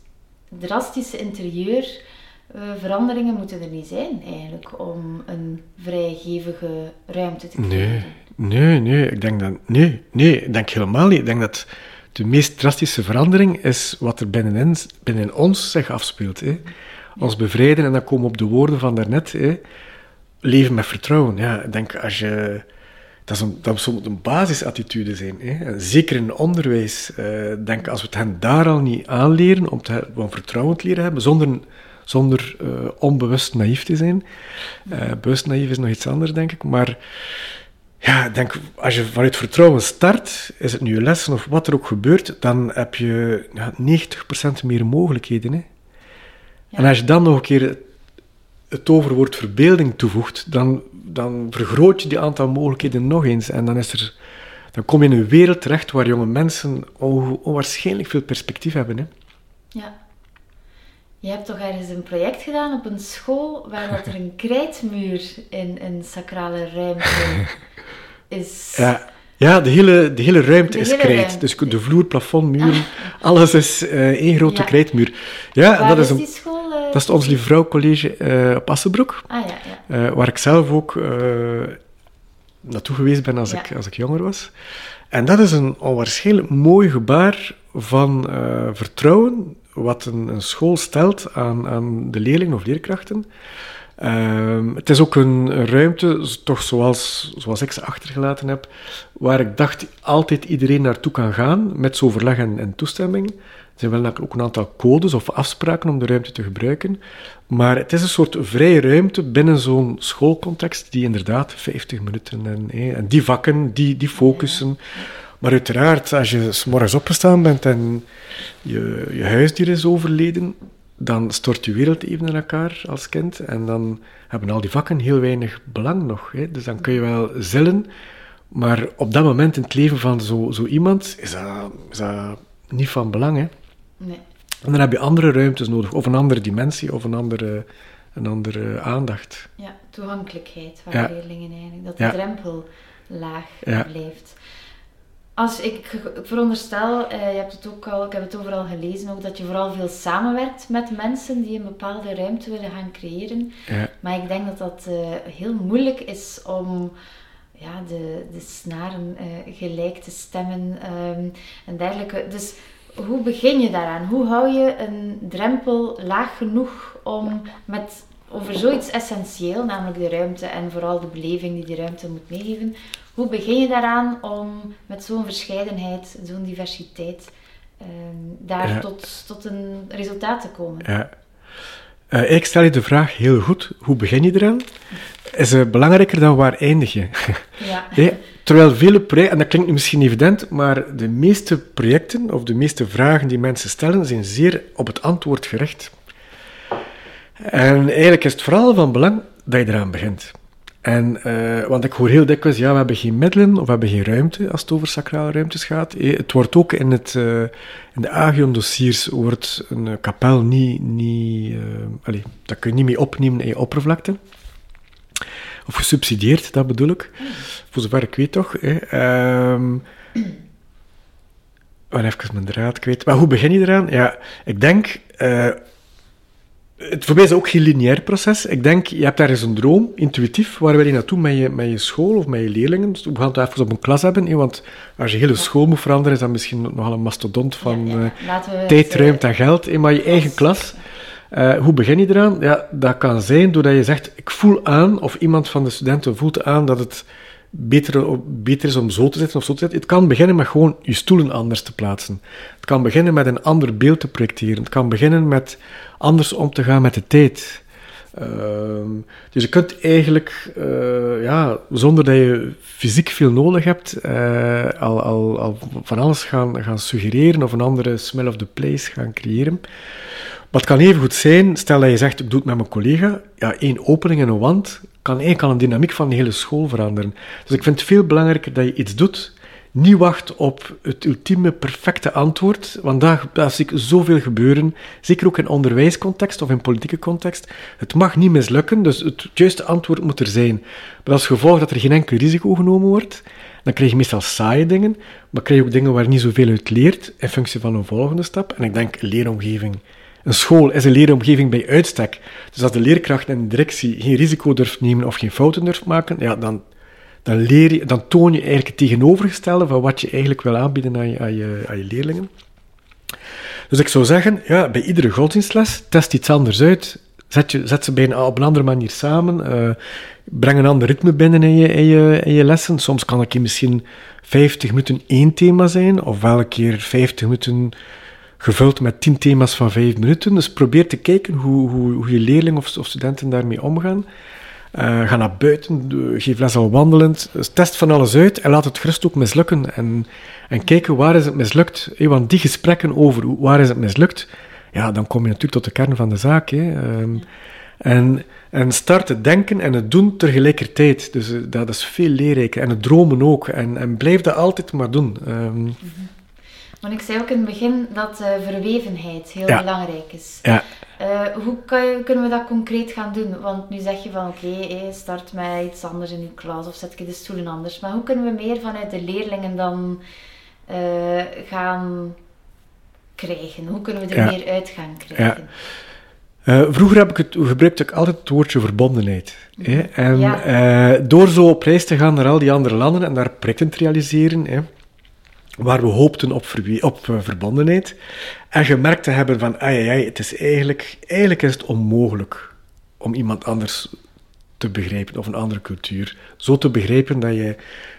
drastische interieurveranderingen moeten er niet zijn eigenlijk om een vrijgevige ruimte te creëren. Nee, nee, nee, ik denk dat, nee, nee, ik denk helemaal niet. Ik denk dat de meest drastische verandering is wat er binnenin, binnen ons zich afspeelt. Hè. Ons bevrijden, en dan komen op de woorden van daarnet, hè. leven met vertrouwen. Ja, ik denk als je... Dat, is een, dat moet een basisattitude zijn. Hè. zeker in onderwijs. Uh, denk als we het hen daar al niet aanleren, om, te, om vertrouwen te leren hebben, zonder, zonder uh, onbewust naïef te zijn. Uh, bewust naïef is nog iets anders, denk ik. Maar ja, ik denk, als je vanuit vertrouwen start, is het nu je lessen of wat er ook gebeurt, dan heb je ja, 90% meer mogelijkheden. Hè? En als je dan nog een keer het overwoord verbeelding toevoegt, dan, dan vergroot je die aantal mogelijkheden nog eens. En dan, is er, dan kom je in een wereld terecht waar jonge mensen onwaarschijnlijk veel perspectief hebben. Hè? Ja. Je hebt toch ergens een project gedaan op een school waar dat er een krijtmuur in een sacrale ruimte [LAUGHS] is. Ja, ja de, hele, de hele ruimte is krijt. Dus de vloer, plafond, muren, ah. alles is uh, één grote ja. krijtmuur. Ja, dat is, een, die school? Uh, dat is het Ons Lieve Vrouw College uh, op Assenbroek. Ah, ja, ja. waar ik zelf ook naartoe geweest ben als, ik, als ik jonger was. En dat is een onwaarschijnlijk mooi gebaar van vertrouwen wat een, een, school stelt aan, aan de leerlingen of leerkrachten. Ehm, het is ook een, ruimte, toch zoals, zoals ik ze achtergelaten heb, waar ik dacht altijd iedereen naartoe kan gaan met zo'n overleg en, toestemming. Er zijn wel ook een aantal codes of afspraken om de ruimte te gebruiken. Maar het is een soort vrije ruimte binnen zo'n schoolcontext die inderdaad 50 minuten en, en die vakken, die, die focussen. Maar uiteraard, als je s morgens opgestaan bent en je, je huisdier is overleden, dan stort je wereld even in elkaar als kind. En dan hebben al die vakken heel weinig belang nog. Hè. Dus dan kun je wel zillen, maar op dat moment in het leven van zo, zo iemand is dat, is dat niet van belang. Hè. Nee. En dan heb je andere ruimtes nodig, of een andere dimensie, of een andere, een andere aandacht. Ja, toegankelijkheid van ja. leerlingen eigenlijk. Dat de drempel laag blijft. Als ik, veronderstel, eh, je hebt het ook al, ik heb het overal gelezen ook, dat je vooral veel samenwerkt met mensen die een bepaalde ruimte willen gaan creëren. Ja. Maar ik denk dat dat uh, heel moeilijk is om ja, de, de snaren uh, gelijk te stemmen um, en dergelijke. Dus hoe begin je daaraan? Hoe hou je een drempel laag genoeg om met, over zoiets essentieel, namelijk de ruimte en vooral de beleving die die ruimte moet meegeven, hoe begin je daaraan om met zo'n verscheidenheid, zo'n diversiteit, uh, daar tot, tot een resultaat te komen? Ja. Uh, ik stel je de vraag heel goed, hoe begin je eraan? Is uh, belangrijker dan waar eindig je? [LAUGHS] Ja. terwijl vele projecten, en dat klinkt misschien evident, maar de meeste projecten of de meeste vragen die mensen stellen, zijn zeer op het antwoord gericht. En eigenlijk is het vooral van belang dat je eraan begint. En, uh, want ik hoor heel dikwijls, ja, we hebben geen middelen of we hebben geen ruimte als het over sacrale ruimtes gaat. Eh, het wordt ook in, het, uh, in de Agion-dossiers wordt een kapel niet, niet allez, dat kun je niet mee opnemen in je oppervlakte. Of gesubsidieerd, dat bedoel ik. Voor zover ik weet toch. Eh. Um, even mijn draad kwijt. Maar hoe begin je eraan? Ja, ik denk het voor mij is ook geen lineair proces. Ik denk, je hebt ergens een droom, intuïtief, waar wil je naartoe met je, met je school of met je leerlingen. Dus we gaan het even op een klas hebben, want als je hele school moet veranderen, is dat misschien nogal een mastodont van ja, uh, tijd, ruimte en geld. Maar je eigen klas, uh, hoe begin je eraan? Ja, dat kan zijn doordat je zegt, ik voel aan, of iemand van de studenten voelt aan dat het beter, is om zo te zitten of zo te zitten. Het kan beginnen met gewoon je stoelen anders te plaatsen. Het kan beginnen met een ander beeld te projecteren. Het kan beginnen met anders om te gaan met de tijd. Ehm, dus je kunt eigenlijk, uh, ja, zonder dat je fysiek veel nodig hebt, uh, al, al, al van alles gaan, gaan suggereren of een andere smell of the place gaan creëren. Het kan even goed zijn, stel dat je zegt, ik doe het met mijn collega, ja, één opening en een wand kan eigenlijk al een dynamiek van de hele school veranderen. Dus ik vind het veel belangrijker dat je iets doet niet wacht op het ultieme perfecte antwoord, daar zie ik zoveel gebeuren, zeker ook in onderwijscontext of in politieke context. Het mag niet mislukken, dus het juiste antwoord moet er zijn. Maar als gevolg dat er geen enkel risico genomen wordt, dan krijg je meestal saaie dingen, maar krijg je ook dingen waar niet zoveel uit leert, in functie van een volgende stap. En ik denk, leeromgeving. Een school is een leeromgeving bij uitstek. Dus als de leerkracht en de directie geen risico durft nemen of geen fouten durft maken, ja, dan dan, leer je, dan toon je eigenlijk het tegenovergestelde van wat je eigenlijk wil aanbieden aan je, aan je, aan je leerlingen. Dus ik zou zeggen, ja, bij iedere godsdienstles, test iets anders uit. Zet, je, zet ze bijna op een andere manier samen. Uh, breng een ander ritme binnen in je, in, je, in je lessen. Soms kan het misschien 50 minuten één thema zijn, of welke keer 50 minuten gevuld met 10 thema's van 5 minuten. Dus probeer te kijken hoe, hoe, hoe je leerlingen of, studenten daarmee omgaan. Uh, ga naar buiten, geef les al wandelend. Dus test van alles uit en laat het gerust ook mislukken. En, en kijken waar is het mislukt. Hey, want die gesprekken over waar is het mislukt, ja, dan kom je natuurlijk tot de kern van de zaak. Um, en, en start het denken en het doen tegelijkertijd. Dus uh, dat is veel leerrijker. En het dromen ook. En, en blijf dat altijd maar doen. Mm -hmm. Want ik zei ook in het begin dat uh, verwevenheid heel ja. belangrijk is. Ja. Uh, hoe je, kunnen we dat concreet gaan doen? Want nu zeg je van oké, okay, start met iets anders in je klas of zet je de stoelen anders. Maar hoe kunnen we meer vanuit de leerlingen dan uh, gaan krijgen? Hoe kunnen we er meer uit gaan krijgen? Uh, vroeger heb ik het, gebruikte ik altijd het woordje verbondenheid. Mm -hmm. En ja. door zo op reis te gaan naar al die andere landen en daar projecten te realiseren, hè, waar we hoopten op, op uh, verbondenheid. En gemerkt te hebben van, ai, ai, het is eigenlijk, eigenlijk is het onmogelijk om iemand anders te begrijpen, of een andere cultuur. Zo te begrijpen dat je,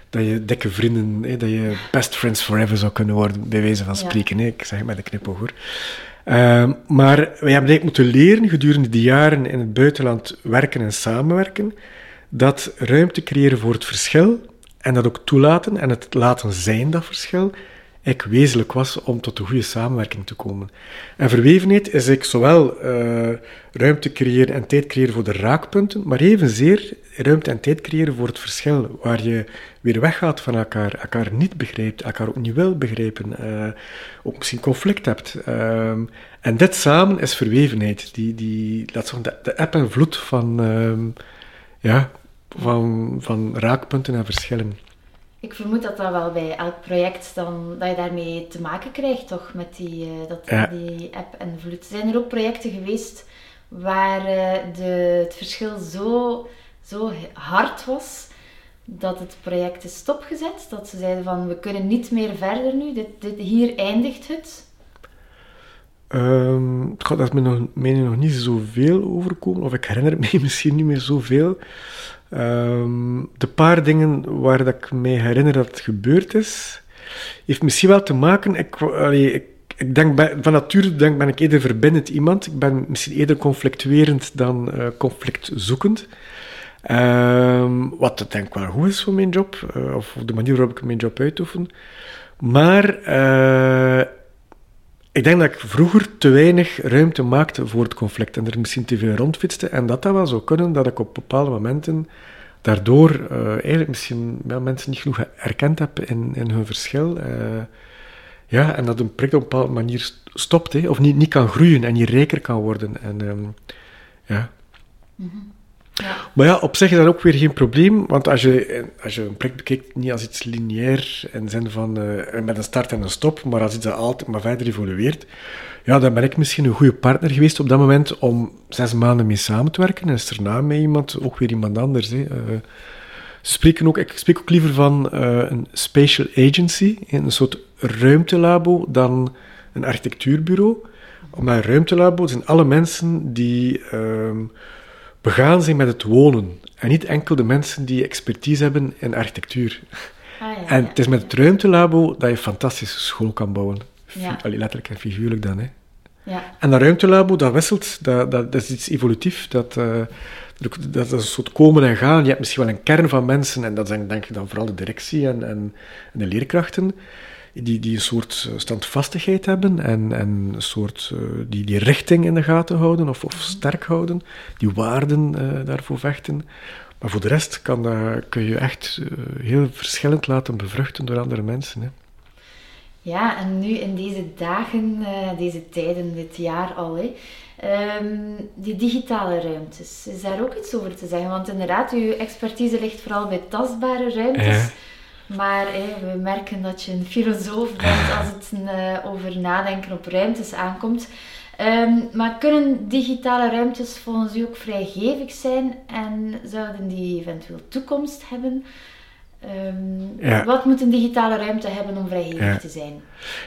dat je dikke vrienden, hè, dat je best friends forever zou kunnen worden, bij wijze van spreken. Hè. Ik zeg het met een knipoog hoor. Uh, maar wij hebben eigenlijk moeten leren gedurende die jaren in het buitenland werken en samenwerken, dat ruimte creëren voor het verschil en dat ook toelaten en het laten zijn, dat verschil, ik wezenlijk was om tot een goede samenwerking te komen. En verwevenheid is ik zowel uh, ruimte creëren en tijd creëren voor de raakpunten, maar evenzeer ruimte en tijd creëren voor het verschil, waar je weer weggaat van elkaar, elkaar niet begrijpt, elkaar ook niet wil begrijpen, uh, ook misschien conflict hebt. Uh, en dit samen is verwevenheid, die, die, laat zeggen, de, de eb en vloed van, ehm, ja, van, van raakpunten en verschillen. Ik vermoed dat dat wel bij elk project dan, dat je daarmee te maken krijgt, toch? Met die, uh, dat, ja. die app en vloed. Zijn er ook projecten geweest waar uh, de, het verschil zo, zo hard was dat het project is stopgezet? Dat ze zeiden van, we kunnen niet meer verder nu, dit, dit, hier eindigt het? Um, het gaat dat me nog, mij nog niet zoveel overkomen, of ik herinner het me [LAUGHS] misschien niet meer zoveel. Um, de paar dingen waar dat ik mij herinner dat het gebeurd is, heeft misschien wel te maken. Ik, ik, ik denk bij, van nature denk, ben ik eerder verbindend iemand. Ik ben misschien eerder conflictuerend dan uh, conflictzoekend. Um, wat denk wel goed is voor mijn job, uh, of de manier waarop ik mijn job uitoefen. Maar uh, ik denk dat ik vroeger te weinig ruimte maakte voor het conflict en er misschien te veel rondfietste. En dat dat wel zou kunnen dat ik op bepaalde momenten daardoor uh, eigenlijk misschien ja, mensen niet genoeg erkend heb in, in hun verschil. Uh, ja, en dat een project op een bepaalde manier stopt, of niet, niet kan groeien en niet rijker kan worden. En um, ja. -hmm. Maar ja, op zich is dat ook weer geen probleem, want als je, als je een project bekijkt, niet als iets lineair, in zin van uh, met een start en een stop, maar als iets dat altijd maar verder evolueert, ja, dan ben ik misschien een goede partner geweest op dat moment om zes maanden mee samen te werken. En is er na mij iemand, ook weer iemand anders. Hè. Uh, spreken ook, ik spreek ook liever van uh, een spatial agency, een soort ruimtelabo, dan een architectuurbureau. Omdat een ruimtelabo zijn alle mensen die... Uh, begaan zijn met het wonen. En niet enkel de mensen die expertise hebben in architectuur. Ah, ja, en ja. het is met het ruimtelabo dat je een fantastische school kan bouwen. Ja. Allee, letterlijk en figuurlijk dan. Hè. Ja. En dat ruimtelabo, dat wisselt, dat, dat, dat is iets evolutief. Dat, uh, dat, is een soort komen en gaan. Je hebt misschien wel een kern van mensen, en dat zijn denk ik dan vooral de directie en, en, en de leerkrachten, die, die een soort standvastigheid hebben en, en een soort, uh, die, die richting in de gaten houden of, of sterk houden, die waarden uh, daarvoor vechten. Maar voor de rest kan dat, kun je echt heel verschillend laten bevruchten door andere mensen. Hè. Ja, en nu in deze dagen, uh, deze tijden, dit jaar al, hè, um, die digitale ruimtes, is daar ook iets over te zeggen? Want inderdaad, uw expertise ligt vooral bij tastbare ruimtes. Ja. Maar we merken dat je een filosoof bent als het uh, over nadenken op ruimtes aankomt. Um, maar kunnen digitale ruimtes volgens u ook vrijgevig zijn en zouden die eventueel toekomst hebben? Um, Wat moet een digitale ruimte hebben om vrijgevig te zijn?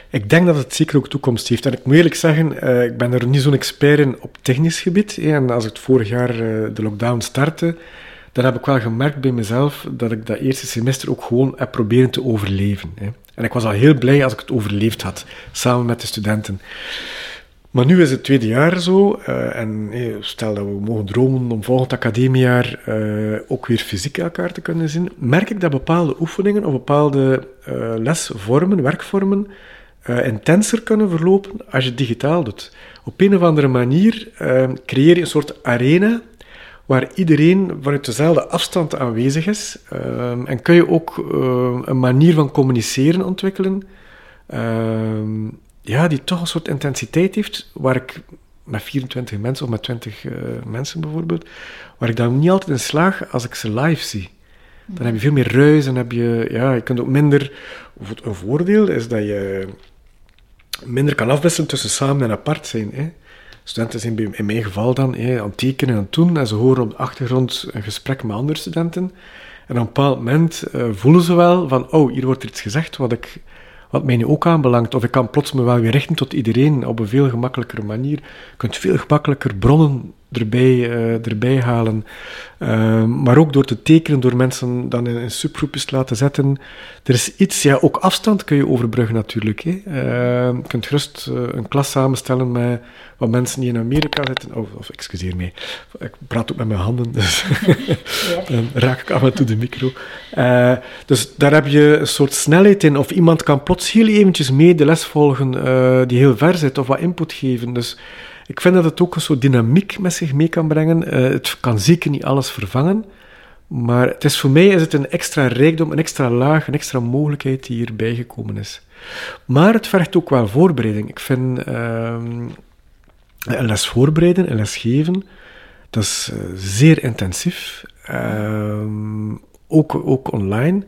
Ik denk dat het zeker ook toekomst heeft. En ik moet eerlijk zeggen, uh, ik ben er niet zo'n expert in op technisch gebied. En als ik vorig jaar uh, de lockdown startte, dan heb ik wel gemerkt bij mezelf dat ik dat eerste semester ook gewoon heb proberen te overleven. Hè. En ik was al heel blij als ik het overleefd had, samen met de studenten. Maar nu is het tweede jaar zo, uh, en stel dat we mogen dromen om volgend academiejaar uh, ook weer fysiek elkaar te kunnen zien, merk ik dat bepaalde oefeningen of bepaalde uh, lesvormen, werkvormen, intenser kunnen verlopen als je het digitaal doet. Op een of andere manier creëer je een soort arena waar iedereen vanuit dezelfde afstand aanwezig is. en kun je ook een manier van communiceren ontwikkelen ja, die toch een soort intensiteit heeft, waar ik met 24 mensen of met 20 uh, eh, mensen bijvoorbeeld, waar ik dan niet altijd in slaag als ik ze live zie. Dan heb je veel meer ruis en heb je, ja, je kunt ook minder. Een voordeel is dat je minder kan afwisselen tussen samen en apart zijn. Hè. Studenten zijn in mijn geval dan aan het tekenen en doen en ze horen op de achtergrond een gesprek met andere studenten. En op een bepaald moment uh, voelen ze wel van, oh, hier wordt iets gezegd wat ik wat mij nu ook aanbelangt. Of ik kan plots me wel weer richten tot iedereen op een veel gemakkelijkere manier. Je kunt veel gemakkelijker bronnen erbij, uh, erbij halen. Uh, maar ook door te tekenen, door mensen dan in, in, subgroepjes te laten zetten. Er is iets, ja, ook afstand kun je overbruggen natuurlijk. Hè. Uh, je kunt gerust een klas samenstellen met wat mensen die in Amerika zitten. Of, of excuseer mij, ik praat ook met mijn handen, dus [LAUGHS] [LAUGHS] dan raak ik af en toe de micro. dus daar heb je een soort snelheid in. Of iemand kan plots heel eventjes mee de les volgen die heel ver zit, of wat input geven. Dus ik vind dat het ook een soort dynamiek met zich mee kan brengen. Uh, het kan zeker niet alles vervangen. Maar het is, voor mij is het een extra rijkdom, een extra laag, een extra mogelijkheid die hierbij gekomen is. Maar het vergt ook wel voorbereiding. Ik vind een les voorbereiden, een les geven, dat is uh, zeer intensief. Ehm, ook, ook online.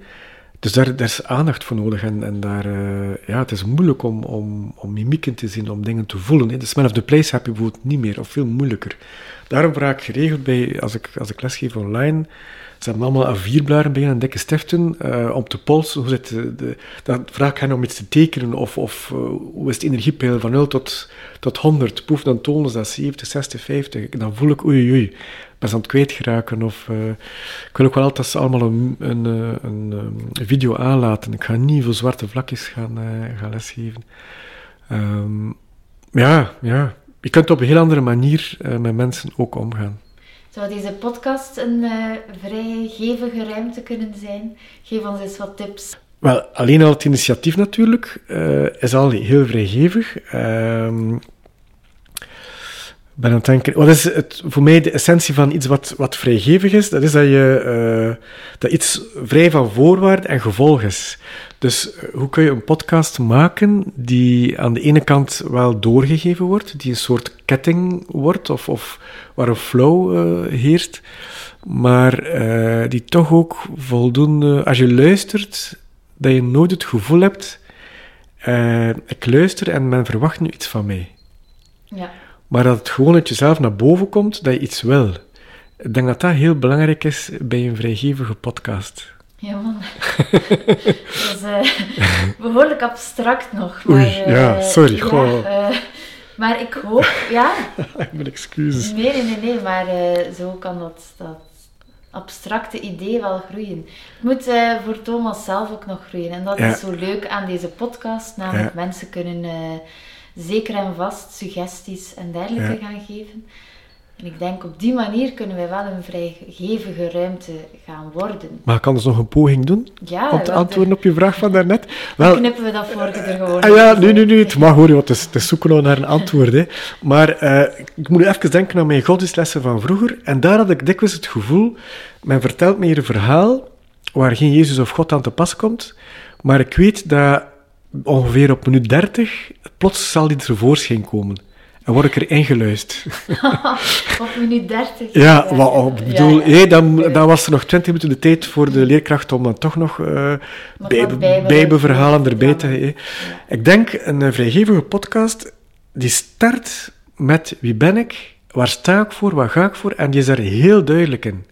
Dus daar, is aandacht voor nodig. En, en daar, uh, ja, het is moeilijk om, om, om mimieken te zien, om dingen te voelen. Hè. De smell of the place heb je bijvoorbeeld niet meer, of veel moeilijker. Daarom vraag ik geregeld bij, als ik, als ik lesgeef online, ze hebben allemaal A4-blaren bij en dikke stiften uh, om te polsen. Hoe zit de, de, dan vraag ik om iets te tekenen of, of uh, hoe is het energiepeil van 0 tot, tot 100. Poef, dan tonen ze dat 70, 60, 50. Dan voel ik oei oei, ben ze aan het kwijtgeraken. Of, ik wil ook wel altijd allemaal een, een, een, video aanlaten. Ik ga niet voor zwarte vlakjes gaan, gaan lesgeven. Um, ja, ja, je kunt op een heel andere manier met mensen ook omgaan. Zou deze podcast een uh, vrijgevige ruimte kunnen zijn? Geef ons eens wat tips. Wel, alleen al het initiatief natuurlijk uh, is al heel vrijgevig. Uh, ben aan denken, wat is het, voor mij de essentie van iets wat, wat vrijgevig is? Dat is dat, je, uh, dat iets vrij van voorwaarden en gevolg is. Dus eh, hoe kun je een podcast maken die aan de ene kant wel doorgegeven wordt, die een soort ketting wordt, of, of waar een flow uh, heerst, maar uh, die toch ook voldoende, als je luistert, dat je nooit het gevoel hebt, ik luister en men verwacht nu iets van mij. Ja. Maar dat het gewoon uit jezelf naar boven komt, dat je iets wil. Ik denk dat dat heel belangrijk is bij een vrijgevige podcast. Ja, man. [LAUGHS] dat is uh, behoorlijk abstract nog. Maar, Oei, ja, uh, sorry. Ja, uh, maar ik hoop, ja. [LAUGHS] Mijn excuses. Nee, nee, nee, nee maar zo kan dat, dat abstracte idee wel groeien. Het moet voor Thomas zelf ook nog groeien. En dat is zo leuk aan deze podcast, namelijk mensen kunnen zeker en vast suggesties en dergelijke gaan geven. En ik denk op die manier kunnen wij wel een vrijgevige ruimte gaan worden. Maar ik kan dus nog een poging doen? Ja, om te antwoorden op je vraag van daarnet? Dan knippen we dat vorige er gewoon Ah ja, nu, nu, nu, het mag hoor, want het is, het is zoeken nog naar een antwoord. Hè. Maar eh, ik moet nu even denken aan mijn godsdienstlessen van vroeger. En daar had ik dikwijls het gevoel, men vertelt me hier een verhaal waar geen Jezus of God aan te pas komt. Maar ik weet dat ongeveer op minuut 30, plots zal die tevoorschijn komen. En word ik er ingeluisterd. [LAUGHS] Op minuut 30. Ja, maar ik bedoel, ja. dan, dan was er nog 20 minuten de tijd voor de leerkracht om dan toch nog eh wat bijbe- bijbelverhalen erbij te... Hé. Ik denk, een eh, vrijgevige podcast, die start met wie ben ik, waar sta ik voor, waar ga ik voor, en die is daar heel duidelijk in.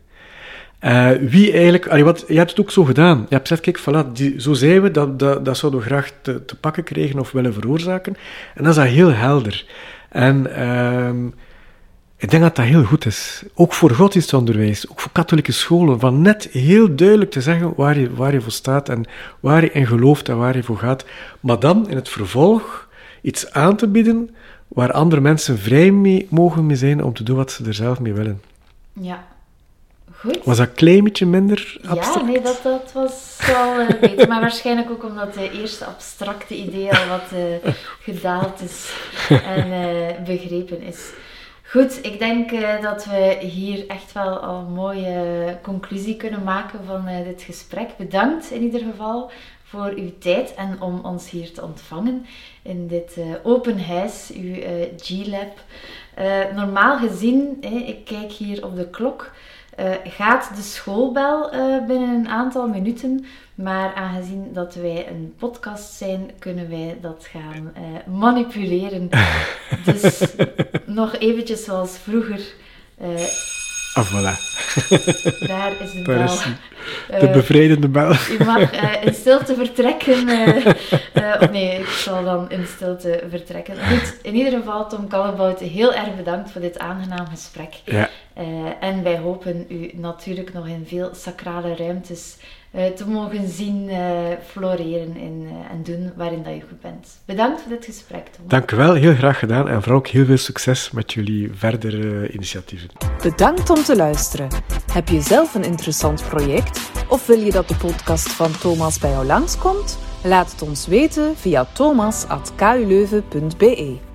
Eh, wie eigenlijk... allee, wat, je hebt het ook zo gedaan. Je hebt gezegd, kijk, voilà, die, zo zijn we, dat, dat, dat zouden we graag te, te pakken krijgen of willen veroorzaken. En dat is dat heel helder. En... ehm, ik denk dat dat heel goed is. Ook voor godsdienstonderwijs, ook voor katholieke scholen, van net heel duidelijk te zeggen waar je, waar je voor staat en waar je in gelooft en waar je voor gaat. Maar dan in het vervolg iets aan te bieden waar andere mensen vrij mee mogen mee zijn om te doen wat ze er zelf mee willen. Ja. Goed. Was dat een klein beetje minder Ja, abstract? nee, dat, dat was wel eh, beter. Maar waarschijnlijk ook omdat de eerste abstracte idee al wat eh, gedaald is en eh, begrepen is. Goed, ik denk dat we hier echt wel al een mooie conclusie kunnen maken van dit gesprek. Bedankt in ieder geval voor uw tijd en om ons hier te ontvangen in dit open huis, uw G-Lab. Normaal gezien, ik kijk hier op de klok, eh, gaat de schoolbel eh, binnen een aantal minuten. Maar aangezien dat wij een podcast zijn, kunnen wij dat gaan eh, manipuleren. [LAUGHS] Dus nog eventjes zoals vroeger. Ah, voilà. [LAUGHS] daar is de Daar bel. is de bevrijdende bel. u mag [LAUGHS] eh, in stilte vertrekken. eh, of nee, ik zal dan in stilte vertrekken. Goed, in ieder geval, Tom Kallebout, heel erg bedankt voor dit aangenaam gesprek. Ja, en wij hopen u natuurlijk nog in veel sacrale ruimtes te mogen zien eh, floreren in, eh, en doen waarin dat je goed bent. Bedankt voor dit gesprek, Tom. dank u wel, heel graag gedaan en vooral ook heel veel succes met jullie verdere initiatieven. Bedankt om te luisteren. Heb je zelf een interessant project of wil je dat de podcast van Thomas bij jou langskomt? Laat het ons weten via thomas.kuleuven.be.